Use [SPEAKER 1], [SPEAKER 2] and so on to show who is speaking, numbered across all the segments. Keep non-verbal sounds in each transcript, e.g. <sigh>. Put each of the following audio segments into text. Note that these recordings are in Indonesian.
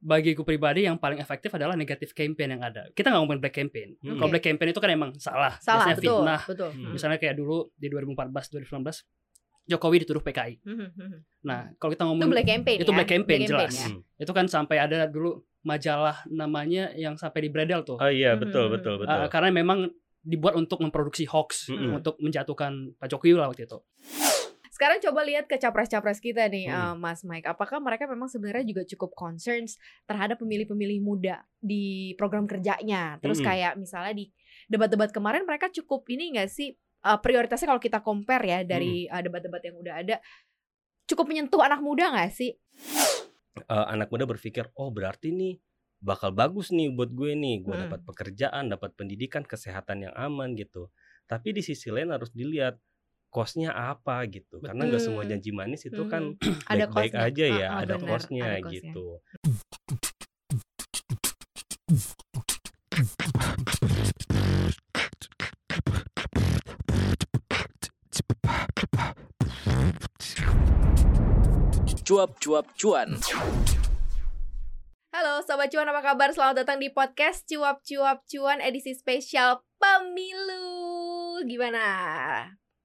[SPEAKER 1] bagiku pribadi yang paling efektif adalah negatif campaign yang ada. Kita nggak ngomongin black campaign.
[SPEAKER 2] Hmm.
[SPEAKER 1] Kalau
[SPEAKER 3] Oke.
[SPEAKER 1] black campaign itu kan emang salah.
[SPEAKER 3] Salah,
[SPEAKER 1] Biasanya
[SPEAKER 3] betul,
[SPEAKER 1] fitnah.
[SPEAKER 3] betul.
[SPEAKER 2] Hmm.
[SPEAKER 1] Misalnya kayak dulu di 2014 2019 Jokowi dituduh PKI.
[SPEAKER 3] Mhm, mhm.
[SPEAKER 1] Nah, kalau kita
[SPEAKER 3] Itu
[SPEAKER 1] ngomong
[SPEAKER 3] black campaign
[SPEAKER 1] Itu
[SPEAKER 3] ya?
[SPEAKER 1] black campaign, jelas.
[SPEAKER 3] ya?
[SPEAKER 2] Hmm.
[SPEAKER 1] itu kan sampai ada dulu majalah namanya yang sampai di Bredel tuh.
[SPEAKER 2] Oh iya
[SPEAKER 3] Hmm,
[SPEAKER 2] betul
[SPEAKER 3] hmm,
[SPEAKER 2] betul
[SPEAKER 3] hmm.
[SPEAKER 2] betul.
[SPEAKER 1] Uh, karena memang dibuat untuk memproduksi hoax
[SPEAKER 2] Mm-mm.
[SPEAKER 1] untuk menjatuhkan Pak Jokowi lah waktu itu.
[SPEAKER 3] Sekarang coba lihat ke capres-capres kita nih,
[SPEAKER 2] Hmm.
[SPEAKER 3] eh, Mas Mike. Apakah mereka memang sebenarnya juga cukup concerns terhadap pemilih-pemilih muda di program kerjanya? Terus
[SPEAKER 2] Hmm.
[SPEAKER 3] kayak misalnya di debat-debat kemarin mereka cukup ini nggak sih eh, prioritasnya kalau kita compare ya dari
[SPEAKER 2] Hmm.
[SPEAKER 3] eh, debat-debat yang udah ada cukup menyentuh anak muda nggak sih?
[SPEAKER 2] Eh, anak muda berpikir, oh berarti nih bakal bagus nih buat gue nih, gue
[SPEAKER 3] Hmm.
[SPEAKER 2] dapat pekerjaan, dapat pendidikan, kesehatan yang aman gitu. Tapi di sisi lain harus dilihat kosnya apa gitu, karena nggak semua
[SPEAKER 3] Betul.
[SPEAKER 2] janji manis itu kan <clears throat>
[SPEAKER 3] Ada
[SPEAKER 2] baik-baik
[SPEAKER 3] cost-nya.
[SPEAKER 2] aja ya,
[SPEAKER 3] Ah, ah,
[SPEAKER 2] ada kosnya gitu.
[SPEAKER 4] Cuap-cuap cuan.
[SPEAKER 3] Halo Sobat Cuan apa kabar? Selamat datang di podcast Cuap Cuap Cuan edisi spesial pemilu Gimana?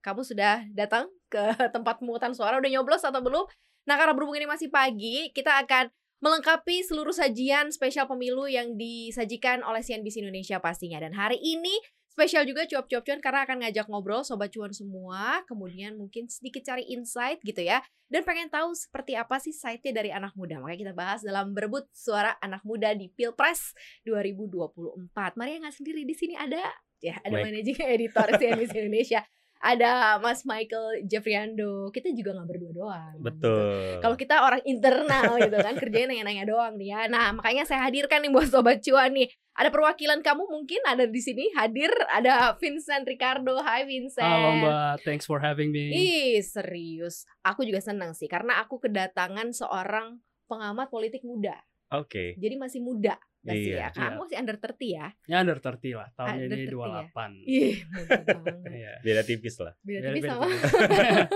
[SPEAKER 3] Kamu sudah datang ke <laughs> tempat pemungutan suara? Udah nyoblos atau belum? Nah karena berhubung ini masih pagi Kita akan melengkapi seluruh sajian spesial pemilu yang disajikan oleh CNBC Indonesia pastinya Dan hari ini spesial juga cuap-cuap cuan karena akan ngajak ngobrol Sobat Cuan semua Kemudian mungkin sedikit cari insight gitu ya dan pengen tahu seperti apa sih site-nya dari anak muda. Makanya kita bahas dalam berebut suara anak muda di Pilpres 2024. Maria nggak sendiri di sini ada ya ada
[SPEAKER 2] Baik.
[SPEAKER 3] managing editor CNBC Indonesia. Ada Mas Michael Jeffriando. Kita juga nggak berdua doang. gitu.
[SPEAKER 2] Betul.
[SPEAKER 3] Kalau kita orang internal <laughs> gitu kan kerjanya nanya-nanya doang nih ya. Nah makanya saya hadirkan nih buat sobat cuan nih. Ada perwakilan kamu mungkin ada di sini hadir. Ada Vincent Ricardo. Hai Vincent.
[SPEAKER 1] Halo Mbak, thanks for having me.
[SPEAKER 3] Ih serius, aku juga senang sih karena aku kedatangan seorang pengamat politik muda.
[SPEAKER 2] Oke.
[SPEAKER 3] Jadi masih muda, gak sih
[SPEAKER 2] Iya.
[SPEAKER 3] ya? Kamu masih under 30 ya?
[SPEAKER 1] Ya under 30 lah, tahun
[SPEAKER 3] Under
[SPEAKER 1] ini
[SPEAKER 3] 30 ya?
[SPEAKER 1] 28.
[SPEAKER 3] Ih.
[SPEAKER 1] Iya.
[SPEAKER 2] Beda tipis lah.
[SPEAKER 3] Beda
[SPEAKER 1] Beda-
[SPEAKER 3] tipis
[SPEAKER 1] beda
[SPEAKER 3] sama. <laughs>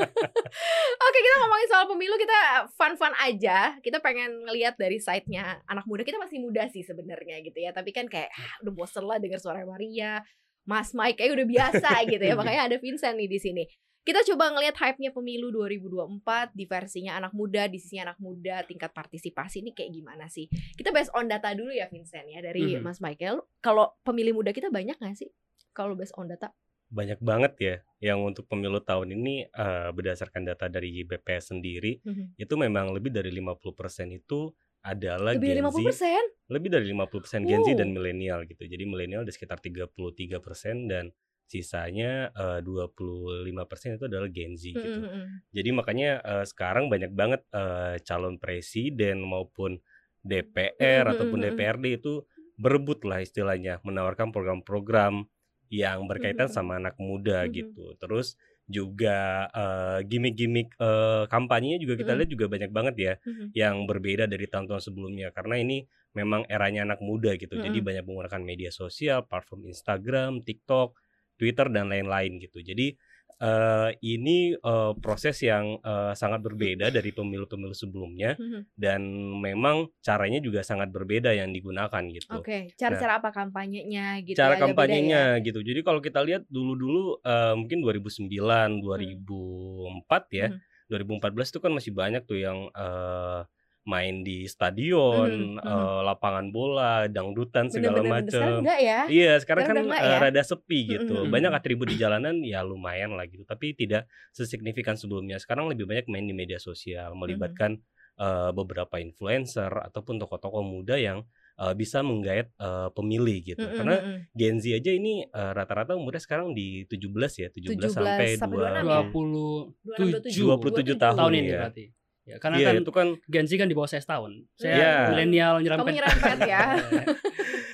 [SPEAKER 3] Oke, kita ngomongin soal pemilu kita fun-fun aja. Kita pengen ngelihat dari side-nya anak muda. Kita masih muda sih sebenarnya gitu ya. Tapi kan kayak ah, udah bosen lah denger suara Maria, Mas Mike kayak udah biasa gitu ya. <laughs> Makanya ada Vincent nih di sini. Kita coba ngelihat hype-nya pemilu 2024 di versinya anak muda, di sisi anak muda, tingkat partisipasi ini kayak gimana sih? Kita based on data dulu ya Vincent ya dari
[SPEAKER 1] Mhm.
[SPEAKER 3] Mas Michael. Kalau pemilih muda kita banyak gak sih? Kalau based on data?
[SPEAKER 2] Banyak banget ya yang untuk pemilu tahun ini eh, berdasarkan data dari BPS sendiri
[SPEAKER 3] Mhm.
[SPEAKER 2] itu memang lebih dari 50% itu adalah
[SPEAKER 3] Lebih dari
[SPEAKER 2] Gen Z
[SPEAKER 3] 50%?
[SPEAKER 2] lebih dari 50% Gen Z dan milenial gitu. Jadi milenial di sekitar 33% dan sisanya eh, 25% itu adalah Gen Z gitu.
[SPEAKER 3] Mhm, mhm.
[SPEAKER 2] Jadi makanya eh, sekarang banyak banget eh, calon presiden maupun DPR
[SPEAKER 3] Mhm,
[SPEAKER 2] ataupun
[SPEAKER 3] mhm, mhm.
[SPEAKER 2] DPRD itu berebut lah istilahnya menawarkan program-program yang berkaitan
[SPEAKER 3] Mhm,
[SPEAKER 2] sama anak muda
[SPEAKER 3] Mhm.
[SPEAKER 2] gitu. Terus juga eh, gimmick-gimmick eh, kampanyenya juga kita
[SPEAKER 3] Mhm.
[SPEAKER 2] lihat juga banyak banget ya
[SPEAKER 3] Mhm.
[SPEAKER 2] yang berbeda dari tahun-tahun sebelumnya karena ini memang eranya anak muda gitu. Jadi
[SPEAKER 3] Mm-mm.
[SPEAKER 2] banyak menggunakan media sosial, platform Instagram, TikTok, Twitter dan lain-lain gitu. Jadi eh, ini eh, proses yang eh, sangat berbeda dari pemilu-pemilu sebelumnya
[SPEAKER 3] Mhm.
[SPEAKER 2] dan memang caranya juga sangat berbeda yang digunakan gitu.
[SPEAKER 3] Oke, cara-cara apa kampanyenya gitu
[SPEAKER 2] Cara
[SPEAKER 3] ya, beda
[SPEAKER 2] kampanyenya
[SPEAKER 3] ya?
[SPEAKER 2] gitu. Jadi kalau kita lihat dulu-dulu eh, mungkin 2009, 2004 ya.
[SPEAKER 3] Mhm.
[SPEAKER 2] 2014 itu kan masih banyak tuh yang eh, main di stadion,
[SPEAKER 3] Mhm, mhm.
[SPEAKER 2] eh, lapangan bola, dangdutan segala
[SPEAKER 3] bener.
[SPEAKER 2] Macam.
[SPEAKER 3] ya?
[SPEAKER 2] Iya, sekarang kan
[SPEAKER 3] Sekarang udah enggak
[SPEAKER 2] eh,
[SPEAKER 3] ya?
[SPEAKER 2] rada sepi gitu.
[SPEAKER 3] Mhm,
[SPEAKER 2] Banyak
[SPEAKER 1] mhm.
[SPEAKER 2] atribut di jalanan ya lumayan lah gitu, tapi tidak sesignifikan sebelumnya. Sekarang lebih banyak main di media sosial, melibatkan eh, beberapa influencer ataupun tokoh-tokoh muda yang eh, bisa menggait eh, pemilih gitu.
[SPEAKER 3] Mhm,
[SPEAKER 2] Karena
[SPEAKER 3] mhm.
[SPEAKER 2] Gen Z aja ini rata-rata umurnya sekarang di 17 ya, 17,
[SPEAKER 3] 17
[SPEAKER 2] sampai
[SPEAKER 3] sampai
[SPEAKER 2] 2
[SPEAKER 3] 26 ya?
[SPEAKER 2] 27 tahun,
[SPEAKER 1] tahun ini
[SPEAKER 2] ya.
[SPEAKER 1] berarti. Ya, karena
[SPEAKER 2] Iya,
[SPEAKER 1] kan
[SPEAKER 2] itu kan
[SPEAKER 1] Gen Z kan di bawah saya setahun. Saya
[SPEAKER 2] Iya.
[SPEAKER 1] milenial
[SPEAKER 3] Kamu
[SPEAKER 1] nyerempet.
[SPEAKER 3] nyerempet <laughs> ya?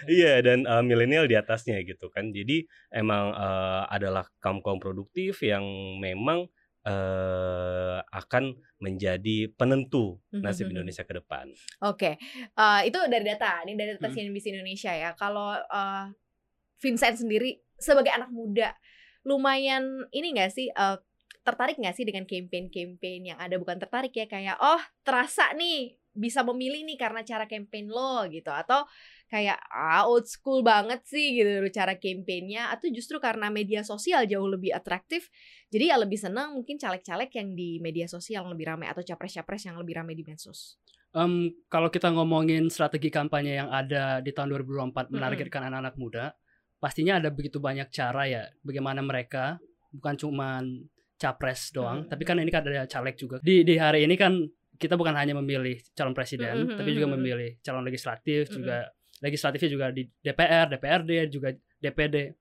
[SPEAKER 2] Iya dan eh, milenial di atasnya gitu kan. Jadi emang eh, adalah kaum kaum produktif yang memang eh, akan menjadi penentu nasib
[SPEAKER 3] Mhm.
[SPEAKER 2] Indonesia ke depan.
[SPEAKER 3] Oke, eh, itu dari data. Ini dari data
[SPEAKER 1] Hmm.
[SPEAKER 3] CNBC Indonesia ya. Kalau eh, Vincent sendiri sebagai anak muda, lumayan ini nggak sih eh, tertarik nggak sih dengan campaign-campaign yang ada? Bukan tertarik ya, kayak oh terasa nih bisa memilih nih karena cara campaign lo gitu atau kayak ah old school banget sih gitu cara campaignnya atau justru karena media sosial jauh lebih atraktif jadi ya lebih senang mungkin caleg-caleg yang di media sosial yang lebih ramai atau capres-capres yang lebih ramai di medsos.
[SPEAKER 1] Em, kalau kita ngomongin strategi kampanye yang ada di tahun 2024
[SPEAKER 3] Mm-mm.
[SPEAKER 1] menargetkan anak-anak muda, pastinya ada begitu banyak cara ya bagaimana mereka bukan cuman capres doang,
[SPEAKER 3] Mm-mm.
[SPEAKER 1] tapi kan ini kan ada caleg juga. Di di hari ini kan kita bukan hanya memilih calon presiden,
[SPEAKER 3] Mm-mm,
[SPEAKER 1] tapi juga
[SPEAKER 3] mm-mm.
[SPEAKER 1] memilih calon legislatif
[SPEAKER 3] Mm-mm.
[SPEAKER 1] juga legislatifnya juga di DPR, DPRD juga DPD.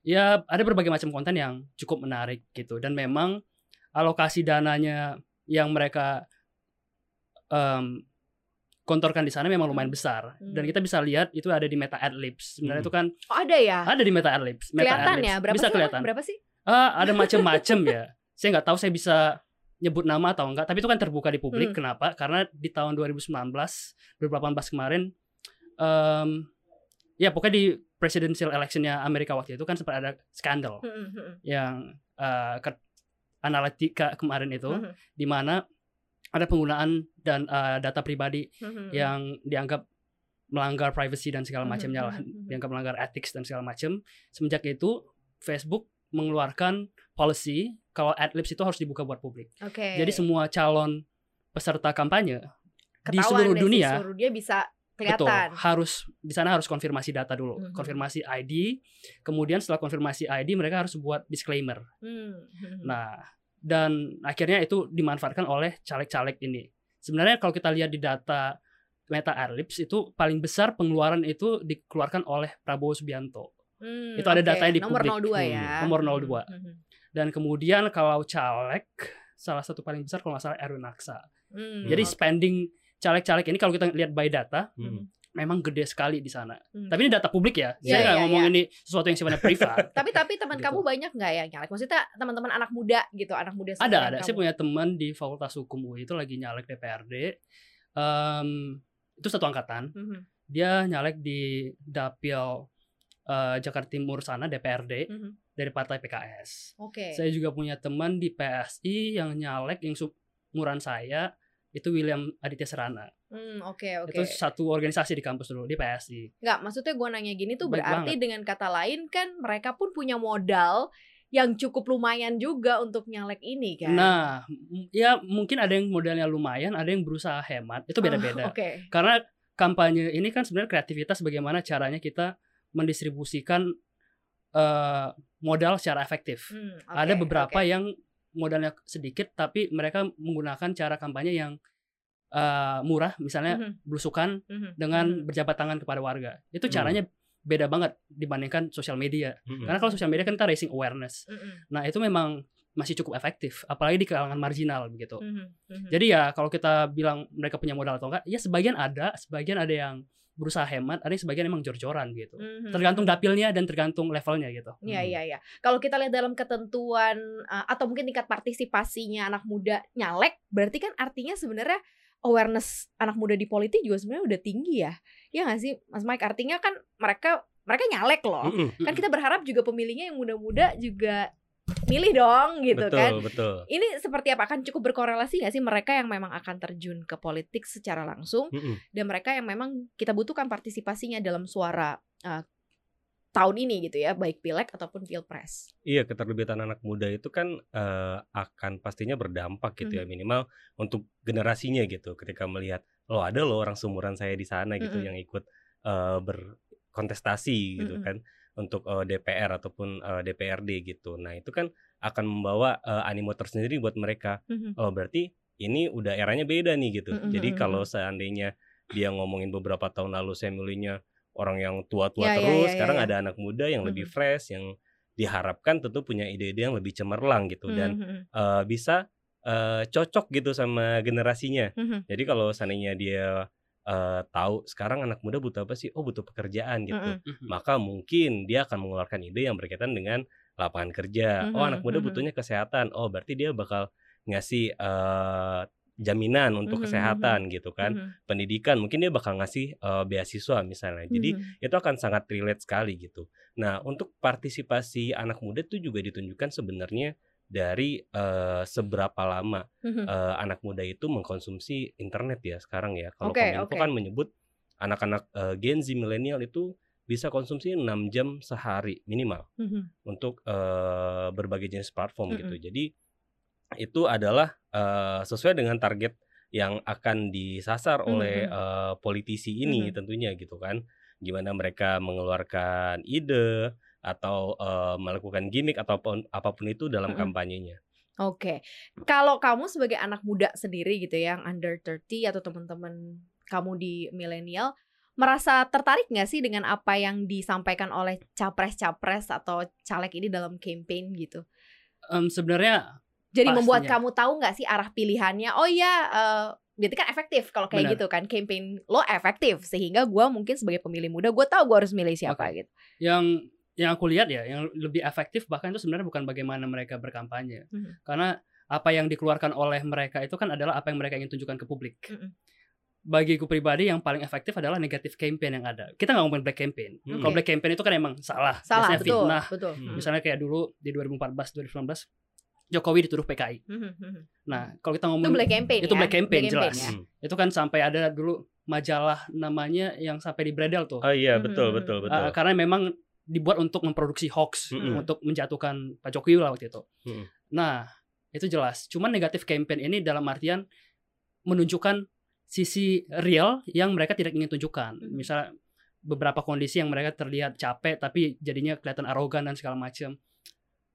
[SPEAKER 1] Ya ada berbagai macam konten yang cukup menarik gitu dan memang alokasi dananya yang mereka em, kontorkan di sana memang lumayan besar dan
[SPEAKER 3] Hmm.
[SPEAKER 1] kita bisa lihat itu ada di Meta Adlibs. Sebenarnya
[SPEAKER 2] Hmm.
[SPEAKER 1] itu kan
[SPEAKER 3] Oh ada ya?
[SPEAKER 1] ada di Meta Adlibs. Meta
[SPEAKER 3] Kelihatan
[SPEAKER 1] Adlibs.
[SPEAKER 3] ya? Berapa
[SPEAKER 1] bisa
[SPEAKER 3] sih?
[SPEAKER 1] kelihatan.
[SPEAKER 3] Berapa sih?
[SPEAKER 1] Ah, ada macam-macam ya. <laughs> Saya nggak tahu saya bisa nyebut nama atau enggak, tapi itu kan terbuka di publik.
[SPEAKER 3] Hmm.
[SPEAKER 1] Kenapa? Karena di tahun 2019, 2018 kemarin em, ya pokoknya di presidential electionnya Amerika waktu itu kan sempat ada skandal
[SPEAKER 3] Hmm, hmm, hmm.
[SPEAKER 1] yang eh, ke- analitika kemarin itu
[SPEAKER 3] Hmm,
[SPEAKER 1] di mana ada penggunaan dan eh, data pribadi
[SPEAKER 3] hmm, hmm, hmm.
[SPEAKER 1] yang dianggap melanggar privacy dan segala macamnya lah, dianggap melanggar ethics dan segala macam. Semenjak itu Facebook mengeluarkan policy kalau adlibs itu harus dibuka buat publik.
[SPEAKER 3] Oke.
[SPEAKER 1] Jadi semua calon peserta kampanye di seluruh dunia
[SPEAKER 3] seluruh dia bisa
[SPEAKER 1] betul
[SPEAKER 3] kelihatan.
[SPEAKER 1] harus di sana harus konfirmasi data dulu,
[SPEAKER 3] Mhm.
[SPEAKER 1] konfirmasi ID. Kemudian setelah konfirmasi ID mereka harus buat disclaimer.
[SPEAKER 3] Hmm, hmm, hmm.
[SPEAKER 1] Nah, dan akhirnya itu dimanfaatkan oleh caleg-caleg ini. Sebenarnya kalau kita lihat di data Meta Adlibs itu paling besar pengeluaran itu dikeluarkan oleh Prabowo Subianto.
[SPEAKER 3] Hmm,
[SPEAKER 1] itu ada
[SPEAKER 3] oke.
[SPEAKER 1] datanya di
[SPEAKER 3] nomor
[SPEAKER 1] publik.
[SPEAKER 3] 02
[SPEAKER 2] Hmm,
[SPEAKER 3] ya.
[SPEAKER 1] nomor
[SPEAKER 3] Hmm,
[SPEAKER 1] 02.
[SPEAKER 3] hmm, hmm.
[SPEAKER 1] Dan kemudian kalau caleg salah satu paling besar kalau nggak salah Erwin Aksa.
[SPEAKER 3] Hmm,
[SPEAKER 1] Jadi spending caleg-caleg ini kalau kita lihat by data
[SPEAKER 2] Hmm.
[SPEAKER 1] memang gede sekali di sana.
[SPEAKER 3] Hmm.
[SPEAKER 1] Tapi ini data publik ya.
[SPEAKER 3] Iya,
[SPEAKER 1] Saya nggak
[SPEAKER 3] iya,
[SPEAKER 1] ngomong
[SPEAKER 3] iya.
[SPEAKER 1] ini sesuatu yang sifatnya privat. <laughs>
[SPEAKER 3] tapi tapi teman
[SPEAKER 1] Gitu.
[SPEAKER 3] kamu banyak nggak yang nyalek? Maksudnya teman-teman anak muda gitu, anak muda
[SPEAKER 1] ada ada. Saya
[SPEAKER 3] kamu.
[SPEAKER 1] punya teman di Fakultas Hukum UI itu lagi nyalek DPRD. Em, itu satu angkatan.
[SPEAKER 3] Mhm,
[SPEAKER 1] Dia nyalek di Dapil eh, Jakarta Timur sana DPRD
[SPEAKER 3] mhm.
[SPEAKER 1] Dari partai PKS.
[SPEAKER 3] Oke.
[SPEAKER 1] Saya juga punya teman di PSI yang nyalek yang seumuran saya itu William Aditya Serana.
[SPEAKER 3] Hmm, oke oke.
[SPEAKER 1] Itu satu organisasi di kampus dulu di PSI.
[SPEAKER 3] Nggak, maksudnya gue nanya gini tuh
[SPEAKER 1] Baik
[SPEAKER 3] berarti dengan kata lain kan mereka pun punya modal yang cukup lumayan juga untuk nyalek ini kan.
[SPEAKER 1] Nah, ya mungkin ada yang modalnya lumayan, ada yang berusaha hemat. Itu beda-beda.
[SPEAKER 3] Oh, Oke.
[SPEAKER 1] Karena kampanye ini kan sebenarnya kreativitas bagaimana caranya kita mendistribusikan eh, modal secara efektif.
[SPEAKER 3] Hmm, oke,
[SPEAKER 1] ada beberapa
[SPEAKER 3] oke.
[SPEAKER 1] yang modalnya sedikit tapi mereka menggunakan cara kampanye yang eh, murah, misalnya
[SPEAKER 3] Mhm,
[SPEAKER 1] belusukan
[SPEAKER 3] mhm,
[SPEAKER 1] dengan
[SPEAKER 3] mhm.
[SPEAKER 1] berjabat tangan kepada warga. Itu
[SPEAKER 2] Hmm.
[SPEAKER 1] caranya beda banget dibandingkan sosial media.
[SPEAKER 2] Hmm.
[SPEAKER 1] Karena kalau sosial media kan kita raising awareness.
[SPEAKER 3] Mhm,
[SPEAKER 1] Nah, itu memang masih cukup efektif, apalagi di kalangan marginal begitu.
[SPEAKER 3] mhm, mhm.
[SPEAKER 1] Jadi ya kalau kita bilang mereka punya modal atau enggak, ya sebagian ada, sebagian ada yang berusaha hemat, ada yang sebagian emang jor-joran gitu.
[SPEAKER 3] Mhm.
[SPEAKER 1] Tergantung dapilnya dan tergantung levelnya gitu.
[SPEAKER 3] Iya
[SPEAKER 2] Hmm.
[SPEAKER 3] iya iya. Kalau kita lihat dalam ketentuan uh, atau mungkin tingkat partisipasinya anak muda nyalek, berarti kan artinya sebenarnya awareness anak muda di politik juga sebenarnya udah tinggi ya. Ya nggak sih, Mas Mike? Artinya kan mereka mereka nyalek loh.
[SPEAKER 2] Mm-mm.
[SPEAKER 3] Kan kita berharap juga pemilihnya yang muda-muda juga milih dong gitu
[SPEAKER 2] betul
[SPEAKER 3] kan.
[SPEAKER 2] betul.
[SPEAKER 3] Ini seperti apa? Akan cukup berkorelasi nggak sih mereka yang memang akan terjun ke politik secara langsung
[SPEAKER 2] Mm-mm.
[SPEAKER 3] dan mereka yang memang kita butuhkan partisipasinya dalam suara uh, tahun ini gitu ya, baik pileg ataupun pilpres.
[SPEAKER 2] Iya, keterlibatan anak muda itu kan eh, akan pastinya berdampak gitu ya
[SPEAKER 3] Mhm.
[SPEAKER 2] minimal untuk generasinya gitu. Ketika melihat lo ada loh orang seumuran saya di sana gitu
[SPEAKER 3] Mhm.
[SPEAKER 2] yang ikut eh, berkontestasi gitu
[SPEAKER 3] Mhm.
[SPEAKER 2] kan untuk eh, DPR ataupun eh, DPRD gitu. Nah, itu kan akan membawa eh, animo tersendiri buat mereka.
[SPEAKER 3] Mhm.
[SPEAKER 2] Oh, berarti ini udah eranya beda nih gitu.
[SPEAKER 3] Mhm,
[SPEAKER 2] Jadi
[SPEAKER 3] mhm,
[SPEAKER 2] kalau
[SPEAKER 3] mhm.
[SPEAKER 2] seandainya dia ngomongin beberapa tahun lalu saya milihnya orang yang tua-tua
[SPEAKER 3] Ya, ya,
[SPEAKER 2] terus,
[SPEAKER 3] ya,
[SPEAKER 2] sekarang
[SPEAKER 3] ya, ya.
[SPEAKER 2] ada anak muda yang lebih
[SPEAKER 3] Mhm.
[SPEAKER 2] fresh yang diharapkan tentu punya ide-ide yang lebih cemerlang gitu dan
[SPEAKER 3] Mhm,
[SPEAKER 2] eh, bisa eh, cocok gitu sama generasinya.
[SPEAKER 3] mhm,
[SPEAKER 2] Jadi kalau seandainya dia eh, tahu sekarang anak muda butuh apa sih? Oh, butuh pekerjaan gitu.
[SPEAKER 3] mhm,
[SPEAKER 1] Mhm.
[SPEAKER 2] Maka mungkin dia akan mengeluarkan ide yang berkaitan dengan lapangan kerja. Oh,
[SPEAKER 3] Mhm,
[SPEAKER 2] anak muda
[SPEAKER 3] mhm.
[SPEAKER 2] butuhnya kesehatan. Oh, berarti dia bakal ngasih eh, jaminan untuk
[SPEAKER 3] Mhm,
[SPEAKER 2] kesehatan gitu kan.
[SPEAKER 3] mhm,
[SPEAKER 2] Pendidikan mungkin dia bakal ngasih eh, beasiswa misalnya. Jadi
[SPEAKER 3] mhm.
[SPEAKER 2] itu akan sangat relate sekali gitu. Nah, untuk partisipasi anak muda itu juga ditunjukkan sebenarnya dari uh, seberapa lama
[SPEAKER 3] Mhm.
[SPEAKER 2] uh, anak muda itu mengkonsumsi internet ya sekarang ya. Kalau
[SPEAKER 3] Oke,
[SPEAKER 2] Kominfo
[SPEAKER 3] oke.
[SPEAKER 2] kan menyebut anak-anak uh, Gen Z milenial itu bisa konsumsi 6 jam sehari minimal
[SPEAKER 3] Mhm.
[SPEAKER 2] untuk uh, berbagai jenis platform
[SPEAKER 3] Mm-mm.
[SPEAKER 2] gitu. Jadi itu adalah uh, sesuai dengan target yang akan disasar oleh
[SPEAKER 3] Mhm.
[SPEAKER 2] uh, politisi ini
[SPEAKER 3] Mhm.
[SPEAKER 2] tentunya gitu kan. Gimana mereka mengeluarkan ide atau uh, melakukan gimmick ataupun apa pun itu dalam
[SPEAKER 3] Mm-mm.
[SPEAKER 2] kampanyenya.
[SPEAKER 3] Oke, kalau kamu sebagai anak muda sendiri gitu ya, yang under 30 atau teman-teman kamu di milenial, merasa tertarik nggak sih dengan apa yang disampaikan oleh capres-capres atau caleg ini dalam campaign gitu?
[SPEAKER 1] Em, sebenarnya
[SPEAKER 3] Jadi membuat
[SPEAKER 1] Pastinya.
[SPEAKER 3] kamu tahu nggak sih arah pilihannya? Oh iya, eh, berarti kan efektif kalau kayak
[SPEAKER 1] Benar.
[SPEAKER 3] gitu kan, campaign lo efektif sehingga gua mungkin sebagai pemilih muda, gue tahu gue harus milih siapa
[SPEAKER 1] Oke.
[SPEAKER 3] gitu.
[SPEAKER 1] yang yang aku lihat ya yang lebih efektif bahkan itu sebenarnya bukan bagaimana mereka berkampanye
[SPEAKER 3] Mhm.
[SPEAKER 1] karena apa yang dikeluarkan oleh mereka itu kan adalah apa yang mereka ingin tunjukkan ke publik
[SPEAKER 3] Mhm.
[SPEAKER 1] bagiku pribadi yang paling efektif adalah negatif campaign yang ada kita nggak ngomongin black campaign
[SPEAKER 2] Hmm.
[SPEAKER 1] kalau black campaign itu kan emang salah,
[SPEAKER 3] Salah,
[SPEAKER 1] biasanya
[SPEAKER 3] betul,
[SPEAKER 1] fitnah
[SPEAKER 3] betul.
[SPEAKER 2] Hmm.
[SPEAKER 1] misalnya kayak dulu di 2014 2019 Jokowi dituduh PKI
[SPEAKER 3] Mhm, mhm.
[SPEAKER 1] nah kalau kita
[SPEAKER 3] Itu
[SPEAKER 1] ngomong
[SPEAKER 3] black campaign
[SPEAKER 1] itu
[SPEAKER 3] ya?
[SPEAKER 1] black campaign, jelas.
[SPEAKER 3] ya?
[SPEAKER 2] Hmm.
[SPEAKER 1] itu kan sampai ada dulu majalah namanya yang sampai di Bredel tuh
[SPEAKER 2] Oh iya
[SPEAKER 3] Mhm.
[SPEAKER 2] betul betul betul.
[SPEAKER 1] Uh, karena memang dibuat untuk memproduksi hoax
[SPEAKER 2] Mm-mm.
[SPEAKER 1] untuk menjatuhkan Pak Jokowi lah waktu itu.
[SPEAKER 2] Mm-mm.
[SPEAKER 1] Nah itu jelas. Cuman negatif campaign ini dalam artian menunjukkan sisi real yang mereka tidak ingin tunjukkan. Misalnya beberapa kondisi yang mereka terlihat capek tapi jadinya kelihatan arogan dan segala macam.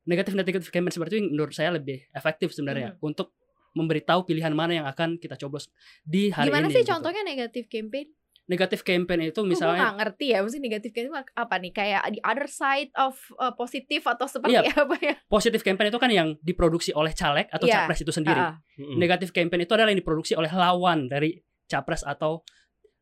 [SPEAKER 1] Negatif negatif campaign seperti itu menurut saya lebih efektif sebenarnya untuk memberitahu pilihan mana yang akan kita coblos di hari
[SPEAKER 3] Gimana
[SPEAKER 1] ini.
[SPEAKER 3] sih
[SPEAKER 1] gitu.
[SPEAKER 3] contohnya negatif campaign?
[SPEAKER 1] Negatif campaign itu
[SPEAKER 3] Misalnya, gue
[SPEAKER 1] misalnya
[SPEAKER 3] gak ngerti ya, mesti negatif campaign itu apa nih? Kayak the other side of uh, positif atau seperti
[SPEAKER 1] Iya. <laughs>
[SPEAKER 3] apa ya?
[SPEAKER 1] positif campaign itu kan yang diproduksi oleh caleg atau
[SPEAKER 3] Iya.
[SPEAKER 1] capres itu sendiri.
[SPEAKER 2] Mm-mm.
[SPEAKER 1] Negatif campaign itu adalah yang diproduksi oleh lawan dari capres atau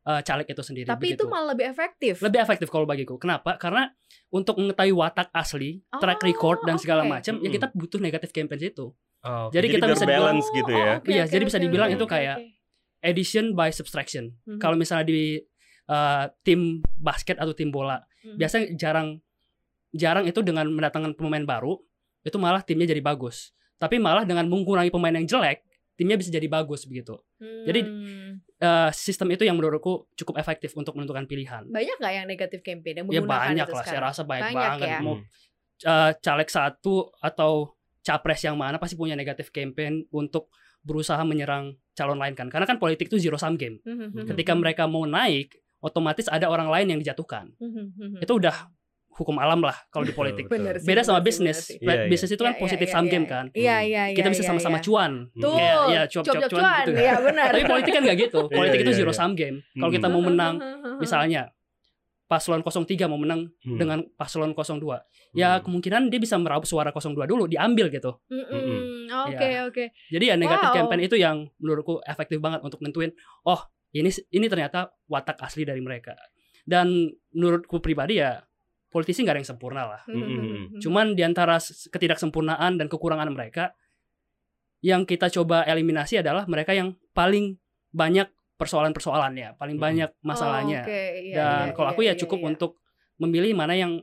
[SPEAKER 1] uh, caleg itu sendiri.
[SPEAKER 3] Tapi itu
[SPEAKER 1] begitu.
[SPEAKER 3] malah lebih efektif.
[SPEAKER 1] lebih efektif kalau bagiku. Kenapa? Karena untuk mengetahui watak asli, track
[SPEAKER 3] Oh,
[SPEAKER 1] record dan segala
[SPEAKER 3] oke.
[SPEAKER 1] macam, ya kita butuh negatif campaign itu.
[SPEAKER 2] Oh,
[SPEAKER 1] Jadi kita
[SPEAKER 2] biar
[SPEAKER 1] bisa
[SPEAKER 2] balance
[SPEAKER 3] Oh,
[SPEAKER 2] gitu
[SPEAKER 3] oh,
[SPEAKER 2] ya.
[SPEAKER 3] oke,
[SPEAKER 1] Iya,
[SPEAKER 3] oke,
[SPEAKER 1] jadi bisa
[SPEAKER 3] oke,
[SPEAKER 1] dibilang
[SPEAKER 3] oke,
[SPEAKER 1] itu kayak
[SPEAKER 3] oke.
[SPEAKER 1] Addition by subtraction.
[SPEAKER 3] Mhm.
[SPEAKER 1] Kalau misalnya di uh, tim basket atau tim bola,
[SPEAKER 3] Mhm.
[SPEAKER 1] biasanya jarang jarang itu dengan mendatangkan pemain baru, itu malah timnya jadi bagus. Tapi malah dengan mengurangi pemain yang jelek, timnya bisa jadi bagus begitu. jadi,
[SPEAKER 3] Hmm.
[SPEAKER 1] Uh, sistem itu yang menurutku cukup efektif untuk menentukan pilihan.
[SPEAKER 3] banyak nggak yang negatif campaign yang
[SPEAKER 1] Ya
[SPEAKER 3] menggunakan
[SPEAKER 1] banyak
[SPEAKER 3] itu
[SPEAKER 1] lah, saya
[SPEAKER 3] sekarang?
[SPEAKER 1] rasa banyak,
[SPEAKER 3] Banyak
[SPEAKER 1] banget.
[SPEAKER 3] ya?
[SPEAKER 1] Mau
[SPEAKER 2] Hmm.
[SPEAKER 1] uh, caleg satu atau capres yang mana pasti punya negatif campaign untuk berusaha menyerang calon lain kan. Karena kan politik itu zero sum game.
[SPEAKER 3] Mhm,
[SPEAKER 1] Ketika mereka mau naik, otomatis ada orang lain yang dijatuhkan.
[SPEAKER 3] mhm, mhm.
[SPEAKER 1] Itu udah hukum alam lah kalau di politik.
[SPEAKER 3] Bener sih,
[SPEAKER 1] Beda sama bisnis.
[SPEAKER 2] Iya, iya.
[SPEAKER 1] Bisnis itu kan
[SPEAKER 3] Iya,
[SPEAKER 1] positif
[SPEAKER 3] iya,
[SPEAKER 1] sum
[SPEAKER 3] iya,
[SPEAKER 1] game
[SPEAKER 3] iya.
[SPEAKER 1] kan.
[SPEAKER 3] Iya, iya, iya.
[SPEAKER 1] Kita bisa
[SPEAKER 3] iya,
[SPEAKER 1] sama-sama
[SPEAKER 3] iya.
[SPEAKER 1] cuan.
[SPEAKER 3] Tuh,
[SPEAKER 1] ya, cuap-cuap
[SPEAKER 3] cuap-cuap
[SPEAKER 1] cuan
[SPEAKER 3] cuan.
[SPEAKER 1] gitu.
[SPEAKER 3] Iya, benar.
[SPEAKER 1] Tapi politik kan nggak gitu.
[SPEAKER 2] Iya,
[SPEAKER 1] Politik itu
[SPEAKER 2] iya,
[SPEAKER 1] zero
[SPEAKER 2] iya.
[SPEAKER 1] sum game. Kalau kita
[SPEAKER 2] Hmm.
[SPEAKER 1] mau menang, <laughs> misalnya paslon 03 mau menang
[SPEAKER 2] Hmm.
[SPEAKER 1] dengan paslon 02. Ya
[SPEAKER 2] Hmm.
[SPEAKER 1] kemungkinan dia bisa meraup suara 02 dulu diambil gitu.
[SPEAKER 3] Mm-mm. Oke,
[SPEAKER 1] Iya.
[SPEAKER 3] oke.
[SPEAKER 1] Jadi ya negatif
[SPEAKER 3] Wow.
[SPEAKER 1] campaign itu yang menurutku efektif banget untuk nentuin oh ini ini ternyata watak asli dari mereka. Dan menurutku pribadi ya politisi nggak ada yang sempurna lah.
[SPEAKER 2] Mm-mm.
[SPEAKER 1] Cuman di antara s- ketidaksempurnaan dan kekurangan mereka yang kita coba eliminasi adalah mereka yang paling banyak persoalan-persoalannya, paling banyak masalahnya.
[SPEAKER 3] Oh, oke. Iya,
[SPEAKER 1] Dan
[SPEAKER 3] iya,
[SPEAKER 1] kalau
[SPEAKER 3] iya,
[SPEAKER 1] aku ya
[SPEAKER 3] iya,
[SPEAKER 1] cukup
[SPEAKER 3] iya.
[SPEAKER 1] untuk memilih mana yang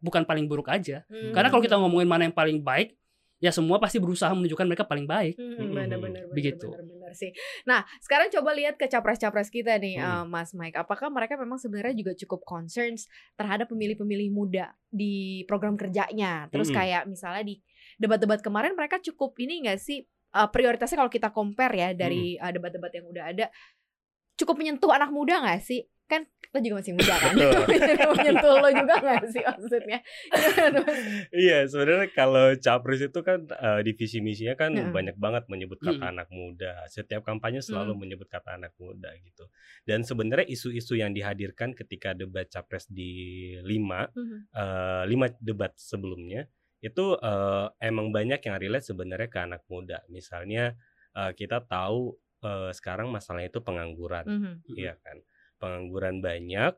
[SPEAKER 1] bukan paling buruk aja.
[SPEAKER 3] Hmm.
[SPEAKER 1] Karena kalau kita ngomongin mana yang paling baik, ya semua pasti berusaha menunjukkan mereka paling baik.
[SPEAKER 3] Hmm, benar-benar
[SPEAKER 1] Begitu.
[SPEAKER 3] benar sih. Nah, sekarang coba lihat ke capres-capres kita nih,
[SPEAKER 2] Hmm.
[SPEAKER 3] eh, Mas Mike. Apakah mereka memang sebenarnya juga cukup concerns terhadap pemilih-pemilih muda di program kerjanya? Terus
[SPEAKER 2] Mm-mm.
[SPEAKER 3] kayak misalnya di debat-debat kemarin mereka cukup ini enggak sih eh, prioritasnya kalau kita compare ya dari eh, debat-debat yang udah ada cukup menyentuh anak muda nggak sih? Kan lo juga masih muda kan? <laughs> <laughs> Menyentuh lo juga nggak sih maksudnya? <laughs>
[SPEAKER 2] Iya, sebenarnya kalau capres itu kan eh, divisi misinya kan
[SPEAKER 3] Heeh.
[SPEAKER 2] banyak banget menyebut kata
[SPEAKER 1] Mm.
[SPEAKER 2] anak muda. Setiap kampanye selalu
[SPEAKER 3] Mm.
[SPEAKER 2] menyebut kata anak muda gitu. Dan sebenarnya isu-isu yang dihadirkan ketika debat capres di lima
[SPEAKER 3] Mhm.
[SPEAKER 2] eh, lima debat sebelumnya itu eh, emang banyak yang relate sebenarnya ke anak muda. Misalnya eh, kita tahu eh, sekarang masalahnya itu pengangguran,
[SPEAKER 3] Mhm.
[SPEAKER 2] Iya kan? Pengangguran banyak,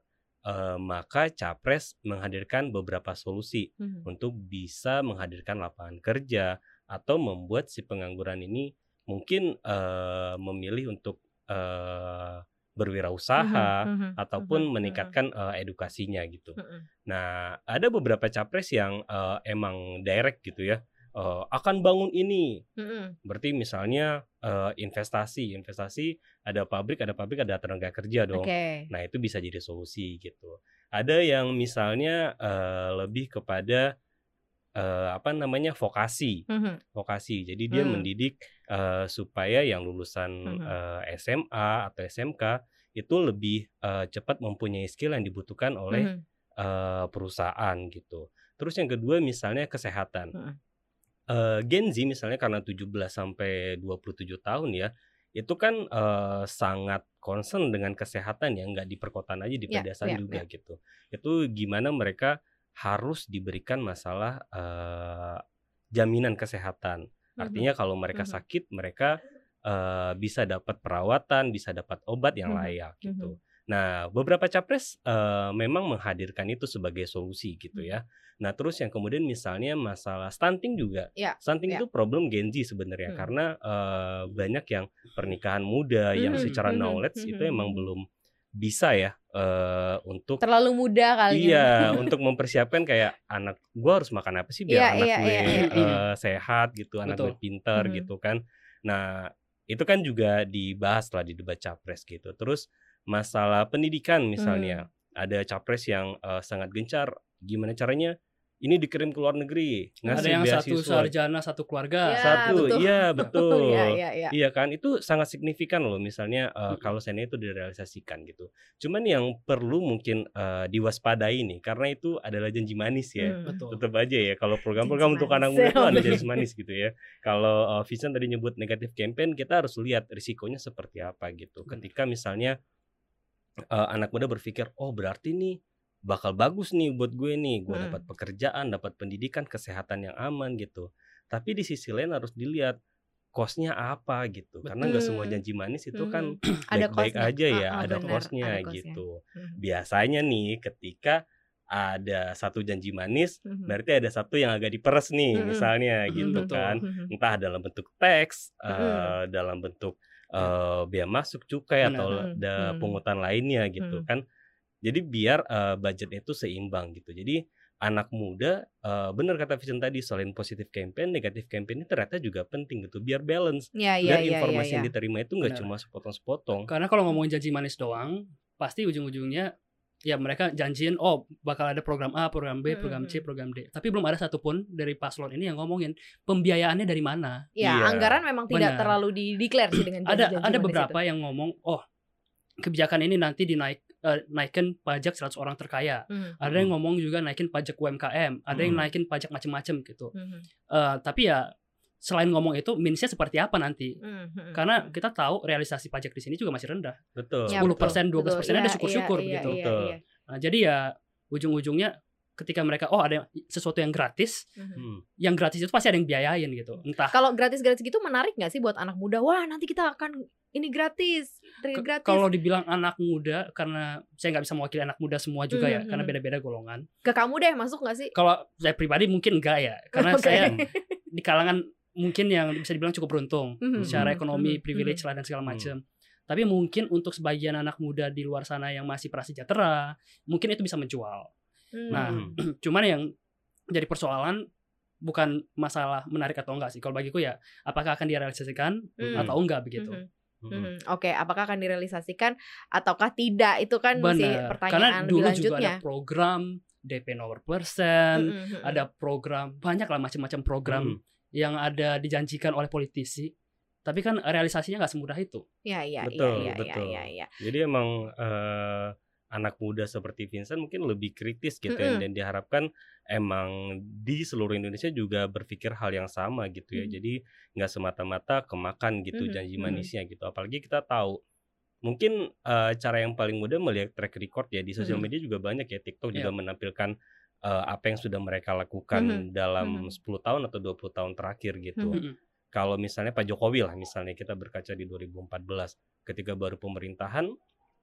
[SPEAKER 2] eh, maka capres menghadirkan beberapa solusi
[SPEAKER 3] Mhm.
[SPEAKER 2] untuk bisa menghadirkan lapangan kerja atau membuat si pengangguran ini mungkin eh, memilih untuk eh, berwirausaha
[SPEAKER 3] Mhm, mhm,
[SPEAKER 2] ataupun
[SPEAKER 3] mhm, mhm.
[SPEAKER 2] meningkatkan eh, edukasinya gitu.
[SPEAKER 3] Mhm.
[SPEAKER 2] Nah, ada beberapa capres yang eh, emang direct gitu ya eh, akan bangun ini.
[SPEAKER 3] Mm-mm.
[SPEAKER 2] Berarti misalnya eh, investasi, investasi ada pabrik, ada pabrik, ada tenaga kerja dong.
[SPEAKER 3] Oke.
[SPEAKER 2] Nah, itu bisa jadi solusi gitu. Ada yang misalnya eh, lebih kepada eh, apa namanya vokasi,
[SPEAKER 3] Mhm.
[SPEAKER 2] vokasi. Jadi dia
[SPEAKER 3] Hmm.
[SPEAKER 2] mendidik eh, supaya yang lulusan
[SPEAKER 3] Mhm.
[SPEAKER 2] eh, SMA atau SMK itu lebih eh, cepat mempunyai skill yang dibutuhkan oleh
[SPEAKER 3] Mhm.
[SPEAKER 2] eh, perusahaan gitu. Terus yang kedua misalnya kesehatan.
[SPEAKER 3] Mhm.
[SPEAKER 2] Eh, Gen Z misalnya karena 17 sampai 27 tahun ya, itu kan eh, sangat concern dengan kesehatan ya, nggak di perkotaan aja di
[SPEAKER 3] Ya,
[SPEAKER 2] pedesaan
[SPEAKER 3] ya,
[SPEAKER 2] juga
[SPEAKER 3] ya.
[SPEAKER 2] gitu. Itu gimana mereka harus diberikan masalah eh, jaminan kesehatan. Artinya kalau mereka
[SPEAKER 3] Mhm.
[SPEAKER 2] sakit, mereka eh, bisa dapat perawatan, bisa dapat obat yang
[SPEAKER 3] Mhm.
[SPEAKER 2] layak gitu. Nah, beberapa capres eh, memang menghadirkan itu sebagai solusi gitu
[SPEAKER 3] Mhm.
[SPEAKER 2] ya. Nah, terus yang kemudian misalnya masalah stunting juga.
[SPEAKER 3] Ya,
[SPEAKER 2] Stunting
[SPEAKER 3] ya.
[SPEAKER 2] itu problem Gen Z sebenarnya
[SPEAKER 3] Hmm.
[SPEAKER 2] karena eh, banyak yang pernikahan muda yang
[SPEAKER 3] Mhm,
[SPEAKER 2] secara
[SPEAKER 3] mhm,
[SPEAKER 2] knowledge
[SPEAKER 3] mhm,
[SPEAKER 2] itu emang
[SPEAKER 3] mhm.
[SPEAKER 2] belum bisa ya eh, untuk
[SPEAKER 3] Terlalu muda kali ya.
[SPEAKER 2] Iya, <laughs> untuk mempersiapkan kayak anak gua harus makan apa sih biar
[SPEAKER 3] Iya,
[SPEAKER 2] anak
[SPEAKER 3] iya,
[SPEAKER 2] gue
[SPEAKER 3] iya, iya,
[SPEAKER 1] iya.
[SPEAKER 2] eh, sehat gitu, anak gue
[SPEAKER 1] Betul.
[SPEAKER 2] pinter
[SPEAKER 3] Mhm.
[SPEAKER 2] gitu kan. Nah, itu kan juga dibahas lah di debat capres gitu. Terus masalah pendidikan misalnya, ada capres yang eh, sangat gencar gimana caranya ini dikirim ke luar negeri,
[SPEAKER 1] Ada
[SPEAKER 2] ngasih
[SPEAKER 1] yang satu
[SPEAKER 2] beasiswa.
[SPEAKER 1] sarjana, satu keluarga.
[SPEAKER 3] Ya,
[SPEAKER 2] Satu, iya <laughs> betul.
[SPEAKER 3] Iya, iya, iya.
[SPEAKER 2] Iya kan, itu sangat signifikan loh. Misalnya eh,
[SPEAKER 1] Mm-mm.
[SPEAKER 2] kalau seandainya itu direalisasikan gitu. Cuman yang perlu mungkin eh, diwaspadai nih, karena itu adalah janji manis ya.
[SPEAKER 3] Hmm.
[SPEAKER 1] Betul.
[SPEAKER 2] Tetap aja ya, kalau program-program untuk anak muda itu ada <laughs> janji manis gitu ya. Kalau eh, Vincent tadi nyebut negatif campaign, kita harus lihat risikonya seperti apa gitu.
[SPEAKER 1] Benar.
[SPEAKER 2] Ketika misalnya eh, anak muda berpikir, oh berarti nih bakal bagus nih buat gue nih, gue
[SPEAKER 3] Hmm.
[SPEAKER 2] dapat pekerjaan, dapat pendidikan, kesehatan yang aman gitu. Tapi di sisi lain harus dilihat kosnya apa gitu, karena nggak semua janji manis itu kan <clears throat>
[SPEAKER 3] Ada
[SPEAKER 2] baik-baik
[SPEAKER 3] kosnya.
[SPEAKER 2] aja ya,
[SPEAKER 3] ah,
[SPEAKER 2] ada kosnya gitu.
[SPEAKER 3] Mhm.
[SPEAKER 2] Biasanya nih ketika ada satu janji manis,
[SPEAKER 3] Mhm.
[SPEAKER 2] berarti ada satu yang agak diperes nih,
[SPEAKER 3] Mhm.
[SPEAKER 2] misalnya
[SPEAKER 1] Mhm,
[SPEAKER 2] gitu
[SPEAKER 1] betul.
[SPEAKER 2] kan.
[SPEAKER 3] Mhm.
[SPEAKER 2] Entah dalam bentuk teks,
[SPEAKER 3] Mhm.
[SPEAKER 2] eh, dalam bentuk eh, biaya masuk cukai
[SPEAKER 1] Benar.
[SPEAKER 2] atau
[SPEAKER 3] Mhm.
[SPEAKER 2] ada pungutan lainnya gitu
[SPEAKER 3] Mhm.
[SPEAKER 2] kan. Jadi biar eh, budget itu seimbang gitu. Jadi anak muda eh, bener kata Vincent tadi selain positif campaign, negatif campaign ini ternyata juga penting gitu biar balance.
[SPEAKER 3] Ya, ya,
[SPEAKER 2] Biar
[SPEAKER 3] ya,
[SPEAKER 2] informasi
[SPEAKER 3] ya,
[SPEAKER 2] yang
[SPEAKER 3] ya.
[SPEAKER 2] diterima itu nggak
[SPEAKER 1] Benar.
[SPEAKER 2] cuma sepotong-sepotong.
[SPEAKER 1] Karena kalau ngomongin janji manis doang, pasti ujung-ujungnya ya mereka janjiin oh bakal ada program A, program B, program C,
[SPEAKER 3] Mhm.
[SPEAKER 1] program D. Tapi belum ada satupun dari paslon ini yang ngomongin pembiayaannya dari mana.
[SPEAKER 3] Ya,
[SPEAKER 2] Iya.
[SPEAKER 3] anggaran memang tidak
[SPEAKER 1] Benar.
[SPEAKER 3] terlalu dideklar sih dengan
[SPEAKER 1] Ada
[SPEAKER 3] janji-janji
[SPEAKER 1] ada
[SPEAKER 3] manis
[SPEAKER 1] beberapa
[SPEAKER 3] itu.
[SPEAKER 1] yang ngomong oh kebijakan ini nanti dinaik eh, naikin pajak 100 orang terkaya.
[SPEAKER 3] Mhm.
[SPEAKER 1] Ada yang ngomong juga naikin pajak UMKM, ada yang
[SPEAKER 2] Mhm.
[SPEAKER 1] naikin pajak macem-macem gitu.
[SPEAKER 3] Mhm.
[SPEAKER 1] Eh, tapi ya selain ngomong itu minusnya seperti apa nanti?
[SPEAKER 3] Mhm.
[SPEAKER 1] Karena kita tahu realisasi pajak di sini juga masih rendah.
[SPEAKER 2] Betul.
[SPEAKER 3] Ya,
[SPEAKER 1] 10%,
[SPEAKER 3] betul,
[SPEAKER 1] 12%
[SPEAKER 3] betul.
[SPEAKER 1] ada
[SPEAKER 3] Iya,
[SPEAKER 1] syukur-syukur
[SPEAKER 3] iya,
[SPEAKER 1] begitu.
[SPEAKER 3] iya,
[SPEAKER 2] Betul.
[SPEAKER 3] iya.
[SPEAKER 1] Nah, jadi ya ujung-ujungnya ketika mereka oh ada sesuatu yang gratis.
[SPEAKER 2] Hmm.
[SPEAKER 1] yang gratis itu pasti ada yang biayain gitu. Entah
[SPEAKER 3] Kalau gratis-gratis gitu menarik nggak sih buat anak muda? Wah nanti kita akan ini gratis, gratis.
[SPEAKER 1] kalau dibilang anak muda karena saya nggak bisa mewakili anak muda semua juga ya
[SPEAKER 3] Mhm,
[SPEAKER 1] karena
[SPEAKER 3] mhm.
[SPEAKER 1] beda-beda golongan.
[SPEAKER 3] ke kamu deh masuk nggak sih?
[SPEAKER 1] Kalau saya pribadi mungkin enggak ya karena <laughs>
[SPEAKER 3] Oke.
[SPEAKER 1] saya di kalangan mungkin yang bisa dibilang cukup beruntung
[SPEAKER 3] Mhm,
[SPEAKER 1] secara
[SPEAKER 3] mhm,
[SPEAKER 1] ekonomi,
[SPEAKER 3] mhm,
[SPEAKER 1] privilege lah dan segala macam. Tapi mungkin untuk sebagian anak muda di luar sana yang masih prasejahtera, mungkin itu bisa menjual.
[SPEAKER 3] Hmm.
[SPEAKER 1] Nah, <clears throat> cuman yang jadi persoalan bukan masalah menarik atau enggak sih. Kalau bagiku ya, apakah akan direalisasikan
[SPEAKER 3] Hmm.
[SPEAKER 1] atau enggak begitu.
[SPEAKER 3] Mhm,
[SPEAKER 2] Hmm.
[SPEAKER 3] Mhm. Oke, apakah akan direalisasikan ataukah tidak? Itu kan masih
[SPEAKER 1] Benar. Karena
[SPEAKER 3] pertanyaan lebih
[SPEAKER 1] dulu juga
[SPEAKER 3] lanjutnya.
[SPEAKER 1] ada program DP 0%,
[SPEAKER 3] Mhm, mhm.
[SPEAKER 1] ada program banyak lah macam-macam program
[SPEAKER 2] Hmm.
[SPEAKER 1] yang ada dijanjikan oleh politisi. Tapi kan realisasinya nggak semudah itu.
[SPEAKER 3] Ya, ya,
[SPEAKER 2] Betul,
[SPEAKER 3] ya, ya,
[SPEAKER 2] betul.
[SPEAKER 3] ya, ya, ya.
[SPEAKER 2] Jadi emang eh, anak muda seperti Vincent mungkin lebih kritis gitu ya
[SPEAKER 3] Mm-mm.
[SPEAKER 2] dan diharapkan emang di seluruh Indonesia juga berpikir hal yang sama gitu ya.
[SPEAKER 3] Mhm.
[SPEAKER 2] Jadi nggak semata-mata kemakan gitu
[SPEAKER 3] Mhm,
[SPEAKER 2] janji manisnya gitu. Apalagi kita tahu mungkin eh, cara yang paling mudah melihat track record ya di sosial media juga banyak ya TikTok juga
[SPEAKER 1] Iya.
[SPEAKER 2] menampilkan eh, apa yang sudah mereka lakukan
[SPEAKER 3] Mhm,
[SPEAKER 2] dalam
[SPEAKER 3] mhm.
[SPEAKER 2] 10 tahun atau 20 tahun terakhir gitu
[SPEAKER 3] Mhm.
[SPEAKER 1] Mhm.
[SPEAKER 2] kalau misalnya Pak Jokowi lah misalnya kita berkaca di 2014 ketika baru pemerintahan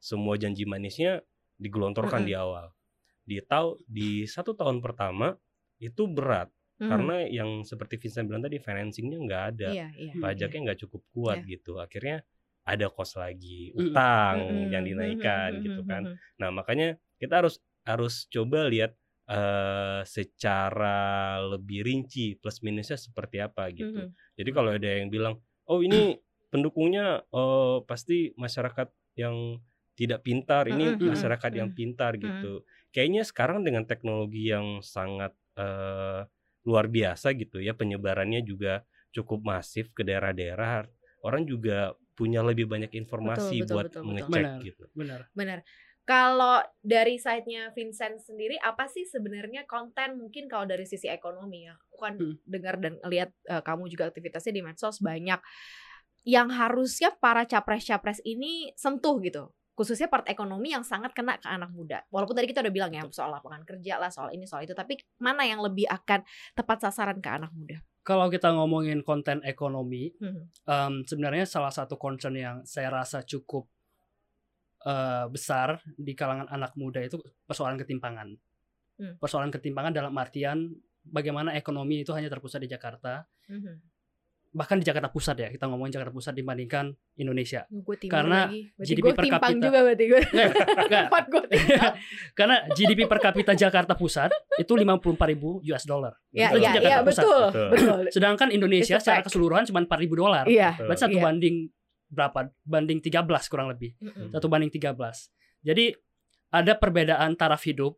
[SPEAKER 2] semua janji manisnya digelontorkan
[SPEAKER 3] Mm-mm.
[SPEAKER 2] di awal di tahu di satu tahun pertama itu berat
[SPEAKER 3] Mhm.
[SPEAKER 2] karena yang seperti Vincent bilang tadi financingnya nggak ada
[SPEAKER 3] Iya, iya.
[SPEAKER 2] pajaknya nggak cukup kuat
[SPEAKER 3] Iya.
[SPEAKER 2] gitu akhirnya ada kos lagi utang
[SPEAKER 3] Mhm,
[SPEAKER 2] yang
[SPEAKER 3] mhm,
[SPEAKER 2] dinaikkan
[SPEAKER 3] mhm,
[SPEAKER 2] gitu
[SPEAKER 3] mhm,
[SPEAKER 2] kan nah makanya kita harus harus coba lihat eh secara lebih rinci plus minusnya seperti apa gitu.
[SPEAKER 3] Mhm.
[SPEAKER 2] Jadi kalau ada yang bilang, "Oh, ini <clears throat> pendukungnya eh pasti masyarakat yang tidak pintar, ini
[SPEAKER 3] Mhm, mhm,
[SPEAKER 2] masyarakat yang pintar,"
[SPEAKER 3] Mhm.
[SPEAKER 2] gitu. Kayaknya sekarang dengan teknologi yang sangat eh luar biasa gitu ya, penyebarannya juga cukup masif ke daerah-daerah, orang juga punya lebih banyak informasi
[SPEAKER 3] betul,
[SPEAKER 2] buat
[SPEAKER 3] betul, betul.
[SPEAKER 2] mengecek
[SPEAKER 1] Benar.
[SPEAKER 2] gitu.
[SPEAKER 1] Benar.
[SPEAKER 3] Benar. Kalau dari side-nya Vincent sendiri apa sih sebenarnya konten mungkin kalau dari sisi ekonomi ya? Aku kan
[SPEAKER 1] Hmm.
[SPEAKER 3] dengar dan lihat eh, kamu juga aktivitasnya di medsos banyak yang harusnya para capres-capres ini sentuh gitu. Khususnya part ekonomi yang sangat kena ke anak muda. Walaupun tadi kita udah bilang ya soal lapangan kerja lah, soal ini, soal itu, tapi mana yang lebih akan tepat sasaran ke anak muda?
[SPEAKER 1] Kalau kita ngomongin konten ekonomi,
[SPEAKER 3] Hmm.
[SPEAKER 1] em, sebenarnya salah satu concern yang saya rasa cukup eh, besar di kalangan anak muda itu persoalan ketimpangan.
[SPEAKER 3] Hmm.
[SPEAKER 1] Persoalan ketimpangan dalam artian bagaimana ekonomi itu hanya terpusat di Jakarta,
[SPEAKER 3] Mhm.
[SPEAKER 1] Bahkan di Jakarta Pusat ya. Kita ngomongin Jakarta Pusat dibandingkan Indonesia.
[SPEAKER 3] Gue timbang
[SPEAKER 1] Karena
[SPEAKER 3] lagi. Berarti
[SPEAKER 1] GDP
[SPEAKER 3] gue
[SPEAKER 1] per kapita-
[SPEAKER 3] juga berarti gue.
[SPEAKER 1] Nggak, <laughs>
[SPEAKER 3] gue timpang. <laughs>
[SPEAKER 1] Karena GDP per kapita Jakarta Pusat itu 54.000 US dollar.
[SPEAKER 3] Ya,
[SPEAKER 2] Betul.
[SPEAKER 3] iya,
[SPEAKER 1] Jakarta
[SPEAKER 3] iya,
[SPEAKER 1] Pusat.
[SPEAKER 3] betul,
[SPEAKER 2] Betul. <laughs>
[SPEAKER 1] Sedangkan Indonesia secara keseluruhan cuma 4.000 dolar.
[SPEAKER 3] Iya.
[SPEAKER 1] Berarti satu
[SPEAKER 3] Iya.
[SPEAKER 1] banding berapa? Banding 13 kurang lebih. Satu banding 13. Jadi ada perbedaan taraf hidup,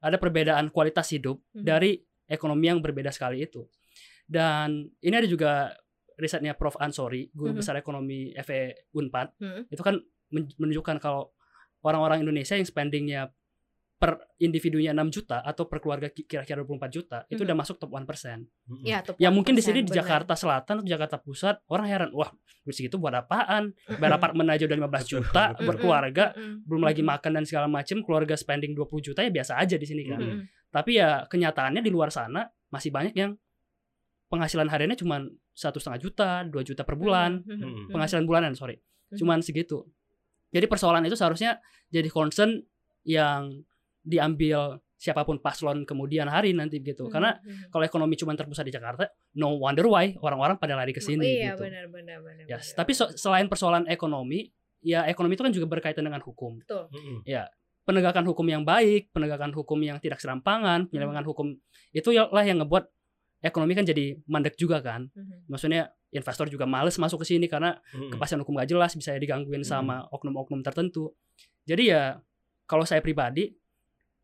[SPEAKER 1] ada perbedaan kualitas hidup
[SPEAKER 3] Mhm.
[SPEAKER 1] dari ekonomi yang berbeda sekali itu. Dan ini ada juga risetnya Prof Ansori, guru
[SPEAKER 3] Mhm.
[SPEAKER 1] besar ekonomi FE Unpad.
[SPEAKER 3] Mhm.
[SPEAKER 1] Itu kan men- menunjukkan kalau orang-orang Indonesia yang spendingnya per individunya 6 juta atau per keluarga ki- kira-kira 24 juta, itu
[SPEAKER 3] Mhm.
[SPEAKER 1] udah masuk top 1%.
[SPEAKER 2] Mm-mm.
[SPEAKER 3] Ya, top
[SPEAKER 1] Ya mungkin di
[SPEAKER 3] 1%,
[SPEAKER 1] sini di. Jakarta Selatan atau Jakarta Pusat orang heran, wah duit segitu buat apaan? Bayar apartemen aja udah 15
[SPEAKER 2] Betul,
[SPEAKER 1] juta, berkeluarga,
[SPEAKER 3] Mm-mm.
[SPEAKER 1] belum lagi makan dan segala macam, keluarga spending 20 juta ya biasa aja di sini kan.
[SPEAKER 2] Mm-mm.
[SPEAKER 1] Tapi ya kenyataannya di luar sana masih banyak yang penghasilan hariannya cuma satu setengah juta, 2 juta per bulan,
[SPEAKER 3] Mm-mm.
[SPEAKER 2] Mm-mm.
[SPEAKER 1] penghasilan bulanan sorry,
[SPEAKER 3] Mhm.
[SPEAKER 1] cuman segitu. Jadi persoalan itu seharusnya jadi concern yang diambil siapa pun paslon kemudian hari nanti gitu. Karena
[SPEAKER 3] Mhm.
[SPEAKER 1] kalau ekonomi cuma terpusat di Jakarta, no wonder why orang-orang pada lari ke sini
[SPEAKER 3] iya,
[SPEAKER 1] gitu.
[SPEAKER 3] benar benar benar.
[SPEAKER 1] Ya,
[SPEAKER 3] benar.
[SPEAKER 1] tapi so- selain persoalan ekonomi, ya ekonomi itu kan juga berkaitan dengan hukum.
[SPEAKER 3] betul.
[SPEAKER 2] Mm-mm.
[SPEAKER 1] Penegakan hukum yang baik, penegakan hukum yang tidak serampangan, penyelenggaraan hukum itu lah yang ngebuat ekonomi kan jadi mandek juga kan.
[SPEAKER 3] Mhm.
[SPEAKER 1] Maksudnya investor juga males masuk ke sini karena
[SPEAKER 2] Mm-mm.
[SPEAKER 1] kepastian hukum gak jelas, bisa digangguin
[SPEAKER 2] Hmm.
[SPEAKER 1] sama oknum-oknum tertentu. Jadi ya kalau saya pribadi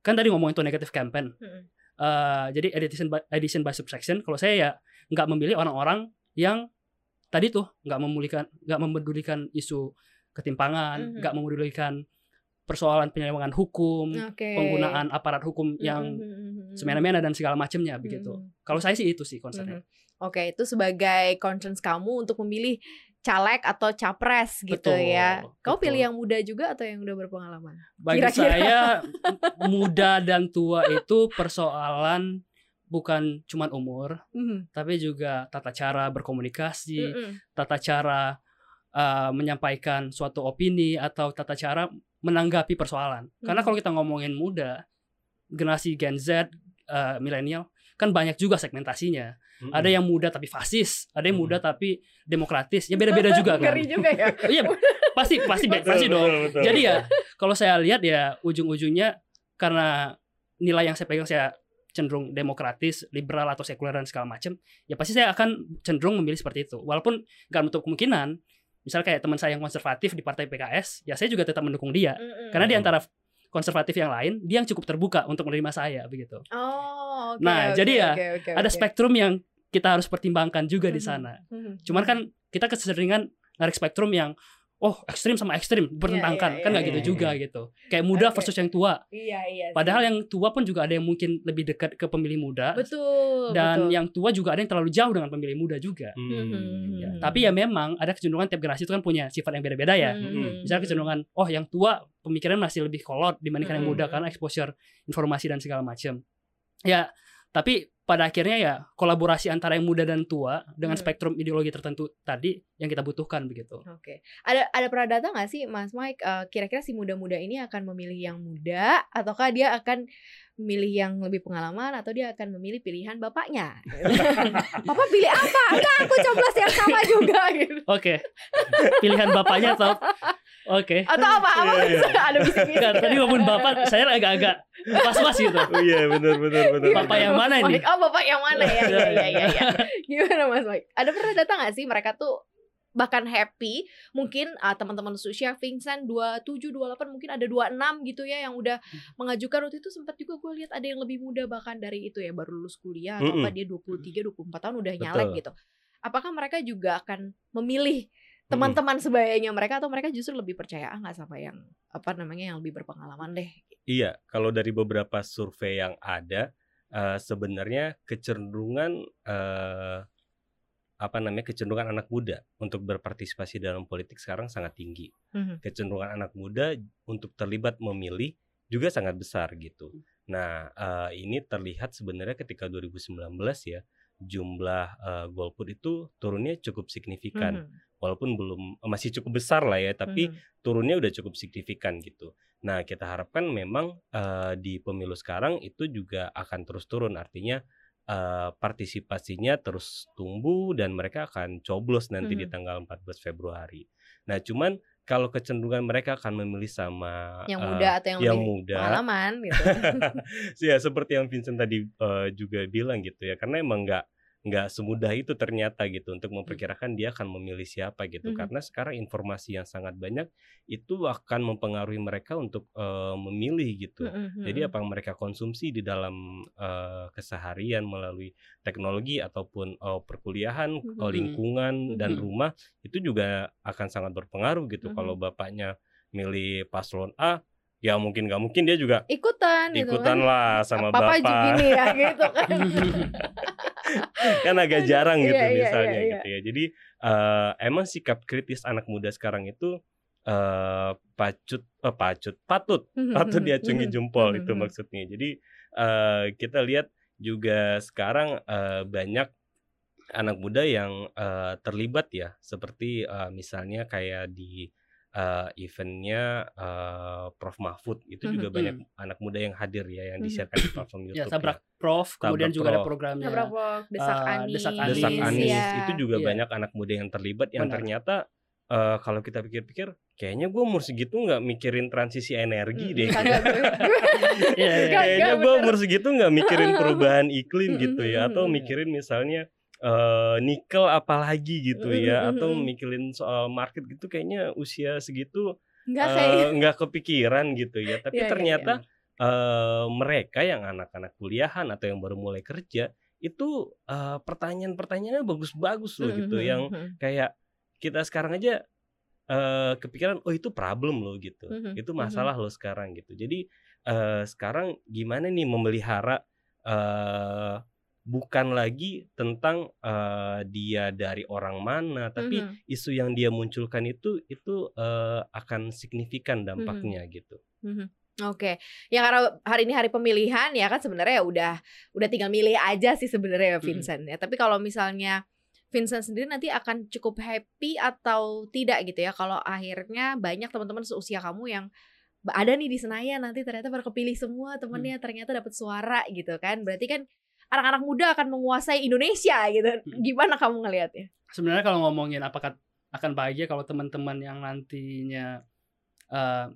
[SPEAKER 1] kan tadi ngomongin tuh negative campaign.
[SPEAKER 3] Mhm.
[SPEAKER 1] Eh, jadi edition by, edition by subsection. Kalau saya ya nggak memilih orang-orang yang tadi tuh nggak memulikan, nggak memedulikan isu ketimpangan,
[SPEAKER 3] Mhm.
[SPEAKER 1] nggak memedulikan persoalan penyelewengan hukum,
[SPEAKER 3] Oke.
[SPEAKER 1] penggunaan aparat hukum yang
[SPEAKER 3] Mhm, mhm, mhm.
[SPEAKER 1] semena-mena dan segala macamnya begitu.
[SPEAKER 3] Mhm.
[SPEAKER 1] Kalau saya sih itu sih concernnya.
[SPEAKER 3] Mhm. Oke, itu sebagai concerns kamu untuk memilih caleg atau capres gitu
[SPEAKER 1] Betul,
[SPEAKER 3] ya. Kamu
[SPEAKER 1] betul.
[SPEAKER 3] pilih yang muda juga atau yang udah berpengalaman?
[SPEAKER 1] Bagi
[SPEAKER 3] Kira-kira.
[SPEAKER 1] saya <laughs> muda dan tua itu persoalan bukan cuman umur,
[SPEAKER 3] Mhm.
[SPEAKER 1] tapi juga tata cara berkomunikasi,
[SPEAKER 3] Mhm.
[SPEAKER 1] tata cara uh, menyampaikan suatu opini atau tata cara menanggapi persoalan. Karena
[SPEAKER 3] Mhm.
[SPEAKER 1] kalau kita ngomongin muda, generasi Gen Z, uh, milenial, kan banyak juga segmentasinya.
[SPEAKER 2] Mm-mm.
[SPEAKER 1] Ada yang muda tapi fasis, ada yang muda tapi demokratis. Ya beda-beda <laughs> juga kan.
[SPEAKER 3] Ngeri juga ya. <laughs>
[SPEAKER 1] Iya, pasti pasti
[SPEAKER 2] Betul,
[SPEAKER 1] pasti dong.
[SPEAKER 2] betul, betul.
[SPEAKER 1] Jadi ya kalau saya lihat ya ujung-ujungnya karena nilai yang saya pegang saya cenderung demokratis, liberal atau sekuler dan segala macam, ya pasti saya akan cenderung memilih seperti itu. Walaupun nggak menutup kemungkinan, misal kayak teman saya yang konservatif di partai PKS, ya saya juga tetap mendukung dia.
[SPEAKER 3] Mhm.
[SPEAKER 1] Karena di antara konservatif yang lain, dia yang cukup terbuka untuk menerima saya begitu.
[SPEAKER 3] Oh, oke.
[SPEAKER 1] Nah,
[SPEAKER 3] oke,
[SPEAKER 1] jadi ya,
[SPEAKER 3] oke, oke,
[SPEAKER 1] Ada spektrum yang kita harus pertimbangkan juga di
[SPEAKER 3] Mhm.
[SPEAKER 1] sana.
[SPEAKER 3] Mhm.
[SPEAKER 1] Cuman kan kita keseringan narik spektrum yang oh ekstrim sama ekstrim bertentangkan
[SPEAKER 3] iya,
[SPEAKER 1] kan nggak
[SPEAKER 3] iya,
[SPEAKER 1] gitu
[SPEAKER 2] iya.
[SPEAKER 1] juga gitu kayak muda
[SPEAKER 3] Oke.
[SPEAKER 1] versus yang tua
[SPEAKER 3] Iya, iya.
[SPEAKER 1] padahal yang tua pun juga ada yang mungkin lebih dekat ke pemilih muda
[SPEAKER 3] betul,
[SPEAKER 1] dan
[SPEAKER 3] betul.
[SPEAKER 1] yang tua juga ada yang terlalu jauh dengan pemilih muda juga
[SPEAKER 2] Hmm.
[SPEAKER 1] Ya,
[SPEAKER 3] Mhm.
[SPEAKER 1] tapi ya memang ada kecenderungan tiap generasi itu kan punya sifat yang beda-beda ya
[SPEAKER 3] Mhm.
[SPEAKER 1] misalnya kecenderungan oh yang tua pemikiran masih lebih kolot dibandingkan yang muda karena exposure informasi dan segala macam ya tapi pada akhirnya ya kolaborasi antara yang muda dan tua dengan
[SPEAKER 3] Hmm.
[SPEAKER 1] spektrum ideologi tertentu tadi yang kita butuhkan begitu
[SPEAKER 3] Oke, ada ada pernah data nggak sih, Mas Mike? eh, kira-kira si muda-muda ini akan memilih yang muda, ataukah dia akan memilih yang lebih pengalaman, atau dia akan memilih pilihan bapaknya? <laughs> Papa pilih apa? Enggak, aku coblos yang sama juga gitu.
[SPEAKER 1] Oke. Pilihan bapaknya atau Oke.
[SPEAKER 3] Atau apa? Apa
[SPEAKER 2] Iya, iya. <laughs>
[SPEAKER 3] ada bisik-bisik.
[SPEAKER 1] Tadi ngomongin bapak, saya agak-agak was-was gitu.
[SPEAKER 2] Oh iya benar benar benar.
[SPEAKER 1] Bapak yang mana ini?
[SPEAKER 3] Oh, bapak yang mana ya? Iya, iya, iya, iya. <laughs> Gimana Mas Mike? Ada pernah datang gak sih mereka tuh bahkan happy mungkin ah, teman-teman seusia Vincent 27 28 mungkin ada 26 gitu ya yang udah
[SPEAKER 2] Hmm.
[SPEAKER 3] mengajukan waktu itu sempat juga gue lihat ada yang lebih muda bahkan dari itu ya baru lulus kuliah atau apa dia 23 24 tahun udah
[SPEAKER 2] Betul.
[SPEAKER 3] nyalek gitu. Apakah mereka juga akan memilih. Teman-teman sebayanya mereka atau mereka justru lebih percaya ah nggak sama yang apa namanya yang lebih berpengalaman deh
[SPEAKER 2] Iya, kalau dari beberapa survei yang ada, eh, sebenarnya kecenderungan eh, apa namanya kecenderungan anak muda untuk berpartisipasi dalam politik sekarang sangat tinggi.
[SPEAKER 3] Mhm.
[SPEAKER 2] Kecenderungan anak muda untuk terlibat memilih juga sangat besar gitu. Nah, eh, ini terlihat sebenarnya ketika 2019 ya jumlah eh, golput itu turunnya cukup signifikan.
[SPEAKER 3] Mhm.
[SPEAKER 2] Walaupun belum masih cukup besar lah ya, tapi
[SPEAKER 3] Mhm.
[SPEAKER 2] turunnya udah cukup signifikan gitu. Nah, kita harapkan memang eh, di pemilu sekarang itu juga akan terus turun. Artinya eh, partisipasinya terus tumbuh dan mereka akan coblos nanti di
[SPEAKER 3] Mhm.
[SPEAKER 2] tanggal 14 Februari. Nah, cuman kalau kecenderungan mereka akan memilih sama
[SPEAKER 3] yang
[SPEAKER 2] eh,
[SPEAKER 3] muda atau yang,
[SPEAKER 2] yang muda.
[SPEAKER 3] pengalaman gitu. <laughs>
[SPEAKER 2] ya seperti yang Vincent tadi eh, juga bilang gitu ya, karena emang nggak nggak semudah itu ternyata gitu untuk memperkirakan dia akan memilih siapa gitu
[SPEAKER 3] Mhm.
[SPEAKER 2] karena sekarang informasi yang sangat banyak itu akan mempengaruhi mereka untuk eh, memilih gitu
[SPEAKER 3] Mhm,
[SPEAKER 2] jadi
[SPEAKER 3] mhm.
[SPEAKER 2] apa yang mereka konsumsi di dalam eh, keseharian melalui teknologi ataupun eh, perkuliahan eh,
[SPEAKER 3] Mhm.
[SPEAKER 2] lingkungan dan
[SPEAKER 3] Mhm.
[SPEAKER 2] rumah itu juga akan sangat berpengaruh gitu
[SPEAKER 3] Mhm.
[SPEAKER 2] kalau bapaknya milih paslon A ya mungkin nggak mungkin dia juga
[SPEAKER 3] ikutan gitu
[SPEAKER 2] ikutan
[SPEAKER 3] kan.
[SPEAKER 2] lah sama
[SPEAKER 3] Papa
[SPEAKER 2] bapak
[SPEAKER 3] gini ya gitu kan. <laughs> <laughs> <laughs>
[SPEAKER 2] kan agak jarang gitu
[SPEAKER 3] Iya, iya,
[SPEAKER 2] misalnya
[SPEAKER 3] iya, iya.
[SPEAKER 2] gitu ya jadi eh, emang sikap kritis anak muda sekarang itu eh pacut eh, pacut patut patut diacungi jempol itu
[SPEAKER 3] Mhm.
[SPEAKER 2] maksudnya jadi eh, kita lihat juga sekarang eh, banyak anak muda yang eh, terlibat ya seperti eh, misalnya kayak di eh, eventnya eh, Prof Mahfud itu juga
[SPEAKER 3] Mhm.
[SPEAKER 2] banyak anak muda yang hadir ya yang
[SPEAKER 3] Mhm.
[SPEAKER 2] disiarkan di platform
[SPEAKER 1] Ya,
[SPEAKER 2] YouTube
[SPEAKER 1] tabrak Prof, kemudian
[SPEAKER 2] Tabrak
[SPEAKER 1] juga ada programnya.
[SPEAKER 3] Nabrak Prof, desak Anis.
[SPEAKER 1] Desak
[SPEAKER 2] ya. Desak
[SPEAKER 1] Anis,
[SPEAKER 2] Anis
[SPEAKER 3] ya.
[SPEAKER 2] itu juga
[SPEAKER 1] Iya.
[SPEAKER 2] banyak anak muda yang terlibat yang
[SPEAKER 1] Benar.
[SPEAKER 2] ternyata eh, kalau kita pikir-pikir kayaknya gue umur segitu nggak mikirin transisi energi
[SPEAKER 3] Mm,
[SPEAKER 2] deh.
[SPEAKER 1] Iya, iya. <laughs>
[SPEAKER 2] Kayaknya gue umur segitu nggak mikirin perubahan iklim gitu ya atau
[SPEAKER 3] mm, mm.
[SPEAKER 2] mikirin misalnya eh, nikel apalagi gitu
[SPEAKER 3] Mm,
[SPEAKER 2] ya atau mikirin soal market gitu kayaknya usia segitu
[SPEAKER 3] Enggak
[SPEAKER 2] eh,
[SPEAKER 3] kayak
[SPEAKER 2] nggak kepikiran gitu ya. Tapi
[SPEAKER 3] Iya, iya,
[SPEAKER 2] ternyata eh, mereka yang anak-anak kuliahan atau yang baru mulai kerja itu eh, pertanyaan-pertanyaannya bagus-bagus loh gitu yang kayak kita sekarang aja eh, kepikiran oh itu problem loh gitu. Itu masalah loh sekarang gitu. Jadi eh, sekarang gimana nih memelihara eh, bukan lagi tentang eh, dia dari orang mana tapi
[SPEAKER 3] mhm,
[SPEAKER 2] isu yang dia munculkan itu itu eh, akan signifikan dampaknya gitu
[SPEAKER 3] mhm. Oke, ya karena hari ini hari pemilihan ya kan sebenarnya ya udah udah tinggal milih aja sih sebenarnya ya
[SPEAKER 1] Mhm.
[SPEAKER 3] Vincent ya. Tapi kalau misalnya Vincent sendiri nanti akan cukup happy atau tidak gitu ya kalau akhirnya banyak teman-teman seusia kamu yang ada nih di Senayan nanti ternyata berkepilih semua temennya ternyata dapat suara gitu kan. Berarti kan anak-anak muda akan menguasai Indonesia gitu.
[SPEAKER 1] Mhm.
[SPEAKER 3] Gimana kamu ngelihatnya?
[SPEAKER 1] Sebenarnya kalau ngomongin apakah akan bahagia kalau teman-teman yang nantinya eh,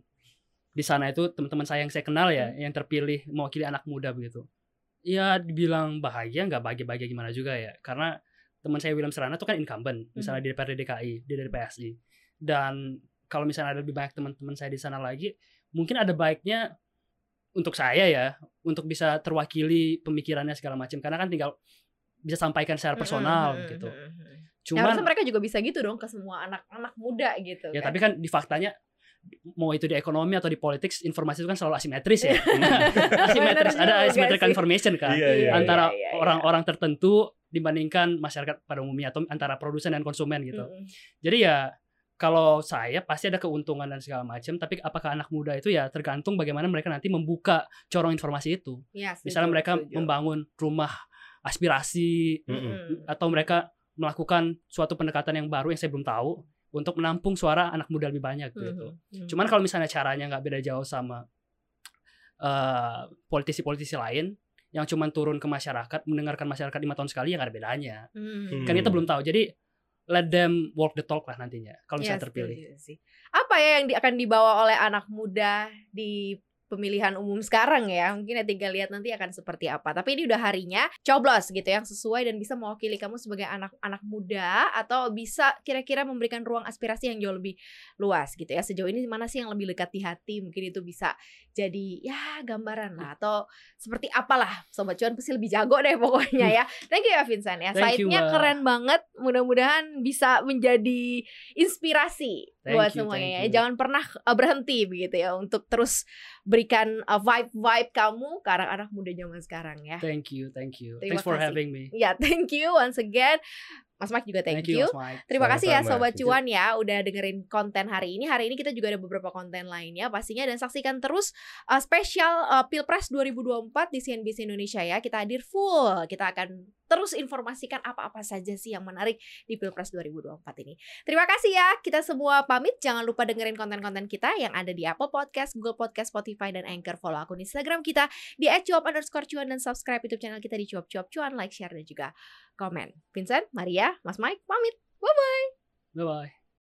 [SPEAKER 1] di sana itu teman-teman saya yang saya kenal ya,
[SPEAKER 3] Hmm.
[SPEAKER 1] yang terpilih mewakili anak muda begitu. Ya dibilang bahagia nggak bahagia-bahagia gimana juga ya, karena teman saya William Serana itu kan incumbent, misalnya di DPRD DKI, dia dari PSI. Dan kalau misalnya ada lebih banyak teman-teman saya di sana lagi, mungkin ada baiknya untuk saya ya, untuk bisa terwakili pemikirannya segala macam, karena kan tinggal bisa sampaikan secara personal
[SPEAKER 3] Mhm,
[SPEAKER 1] gitu.
[SPEAKER 3] Ya,
[SPEAKER 1] Cuman
[SPEAKER 3] harusnya mereka juga bisa gitu dong ke semua anak-anak muda gitu.
[SPEAKER 1] Ya
[SPEAKER 3] kan.
[SPEAKER 1] tapi kan di faktanya mau itu di ekonomi atau di politik informasi itu kan selalu asimetris ya. <laughs> asimetris ada asymmetrical information kan
[SPEAKER 2] Iya, iya,
[SPEAKER 1] antara
[SPEAKER 3] iya, iya.
[SPEAKER 1] orang-orang tertentu dibandingkan masyarakat pada umumnya atau antara produsen dan konsumen gitu.
[SPEAKER 3] Mm-mm.
[SPEAKER 1] Jadi ya kalau saya pasti ada keuntungan dan segala macam, tapi apakah anak muda itu ya tergantung bagaimana mereka nanti membuka corong informasi itu.
[SPEAKER 3] Ya, setuju,
[SPEAKER 1] Misalnya mereka
[SPEAKER 3] setuju.
[SPEAKER 1] membangun rumah aspirasi
[SPEAKER 2] Mm-mm.
[SPEAKER 3] Mm-mm.
[SPEAKER 1] atau mereka melakukan suatu pendekatan yang baru yang saya belum tahu untuk menampung suara anak muda lebih banyak gitu.
[SPEAKER 3] Mhm.
[SPEAKER 1] Cuman kalau misalnya caranya nggak beda jauh sama eh, politisi-politisi lain yang cuman turun ke masyarakat, mendengarkan masyarakat lima tahun sekali ya nggak ada bedanya.
[SPEAKER 3] Mhm.
[SPEAKER 1] Kan kita
[SPEAKER 2] Hmm.
[SPEAKER 1] belum tahu. Jadi let them walk the talk lah nantinya kalau misalnya terpilih.
[SPEAKER 3] setuju sih. Apa ya yang di- akan dibawa oleh anak muda di pemilihan umum sekarang ya. Mungkin ya tinggal lihat nanti akan seperti apa. Tapi ini udah harinya coblos gitu yang sesuai dan bisa mewakili kamu sebagai anak-anak muda atau bisa kira-kira memberikan ruang aspirasi yang jauh lebih luas gitu ya. Sejauh ini mana sih yang lebih dekat di hati? Mungkin itu bisa jadi ya gambaran lah. Atau seperti apalah sobat cuan pasti lebih jago deh pokoknya ya. <laughs> Thank you ya Vincent ya. Site-nya keren banget. Mudah-mudahan bisa menjadi inspirasi
[SPEAKER 1] Thank
[SPEAKER 3] buat
[SPEAKER 1] you,
[SPEAKER 3] semuanya ya. jangan pernah uh, berhenti begitu ya untuk terus berikan uh, vibe-vibe kamu ke anak-anak muda zaman sekarang ya
[SPEAKER 1] Thank you, thank you.
[SPEAKER 3] Terima
[SPEAKER 1] Thanks for
[SPEAKER 3] kasih.
[SPEAKER 1] having me.
[SPEAKER 3] ya <laughs> thank you once again Mas Mike juga thank, you
[SPEAKER 1] Mas Mike.
[SPEAKER 3] Terima kasih ya. Sobat
[SPEAKER 2] Thank you.
[SPEAKER 3] Cuan ya udah dengerin konten hari ini. Hari ini kita juga ada beberapa konten lainnya pastinya dan saksikan terus uh, spesial uh, Pilpres 2024 di CNBC Indonesia ya. Kita hadir full. Kita akan terus informasikan apa-apa saja sih yang menarik di Pilpres 2024 ini. Terima kasih ya. Kita semua pamit. Jangan lupa dengerin konten-konten kita yang ada di Apple Podcast, Google Podcast, Spotify, dan Anchor. Follow akun Instagram kita di @cuap underscore cuan dan subscribe YouTube channel kita di cuap cuap cuan. Like, share, dan juga komen. Vincent, Maria, Mas Mike, pamit. Bye-bye.
[SPEAKER 1] Bye bye.